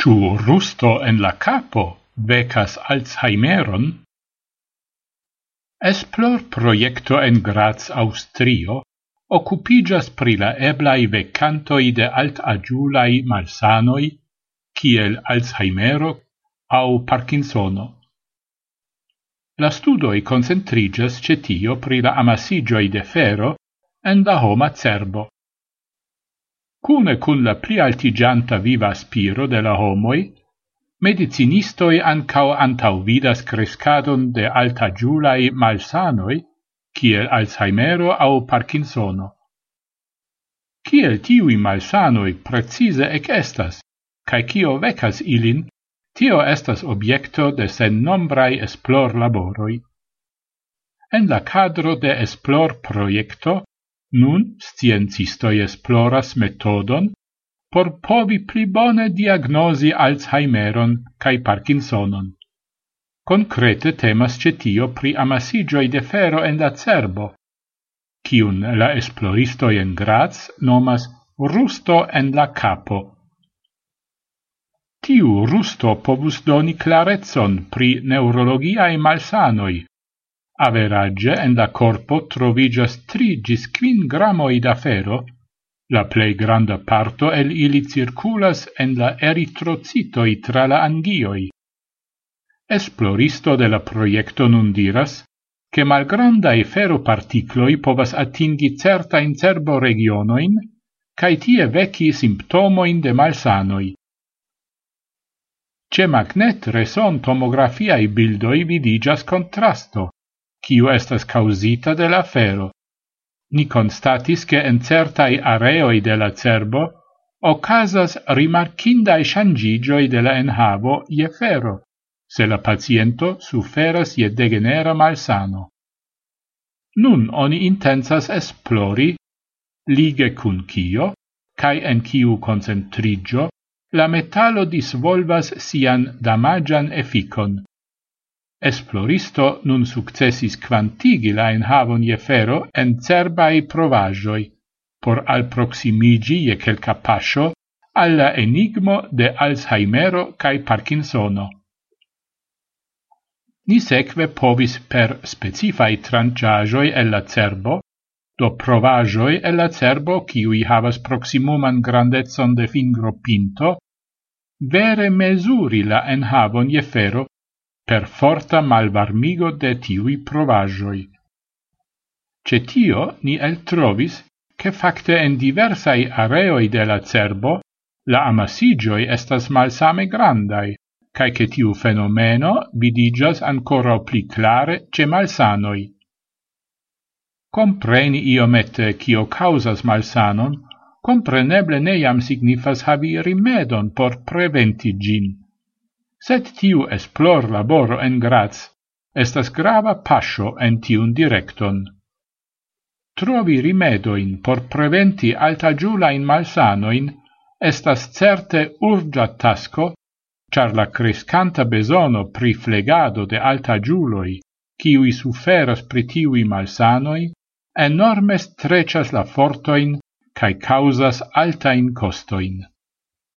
Ciu rusto en la capo becas Alzheimeron? Esplor proiecto en Graz, Austrio, occupigas pri la eblai vecantoi de alt-agiulai malsanoi, kiel Alzheimero au Parkinsono. La studoi concentrigas cetio pri la amasigioi de fero en la homa cerbo. Cune cun la plialtigianta viva spiro de la homoi, medicinistoi ancao antau vidas crescadon de alta giulai malsanoi, kiel Alzheimero au Parkinsono. Kiel tiui malsanoi precise ec estas, cae cio vecas ilin, tio estas objecto de sen nombrai esplor laboroi. En la cadro de esplor proiecto, Nun sciencistoi esploras metodon por povi pli bone diagnosi Alzheimeron cae Parkinsonon. Concrete temas cetio pri amasigioi de fero en la cerbo, cium la esploristoi en Graz nomas rusto en la capo. Tiu rusto povus doni clarezon pri neurologiae malsanoi, Average en la corpo trovigas tri gis quin gramoi da fero, la plei granda parto el ili circulas en la eritrocitoi tra la angioi. Esploristo de la proiecto nun diras, che malgrandae ferroparticloi povas atingi certa in cerbo regionoin, cae tie veci simptomoin de malsanoi. Ce magnet reson tomografiae bildoi vidigas contrasto quio estas causita de la fero. Ni constatis che en certai areoi de la cerbo ocasas rimarcindae shangigioi de la enhavo ie fero, se la paciento suferas ie degenera malsano. Nun oni intensas esplori, lige cun cio, cae en ciu concentrigio, la metallo disvolvas sian damagian efficon, Esploristo nun successis quantigi la enhavon je fero en cerbai provajoi, por al proximigi je quelca pascio alla enigmo de Alzheimero cae Parkinsono. Ni seque povis per specifai tranciagioi el la cerbo, do provajoi el la cerbo ciui havas proximuman grandezon de fingro pinto, vere mesuri la enhavon je fero per forta malvarmigo de tiui provajoi. Ce tio ni eltrovis che facte en diversai areoi de la cerbo la amasigioi estas malsame grandai, cae che tiu fenomeno vidigas ancora pli clare ce malsanoi. Compreni iomete cio causas malsanon, compreneble neiam signifas havi rimedon por preventi gin set tiu esplor laboro en Graz estas grava pascio en tiun directon. Trovi rimedoin por preventi altagiulain malsanoin estas certe urgia tasco, char la crescanta besono pri flegado de altagiuloi, ciui suferas pri tiui malsanoi, enorme strecias la fortoin cae causas altain costoin.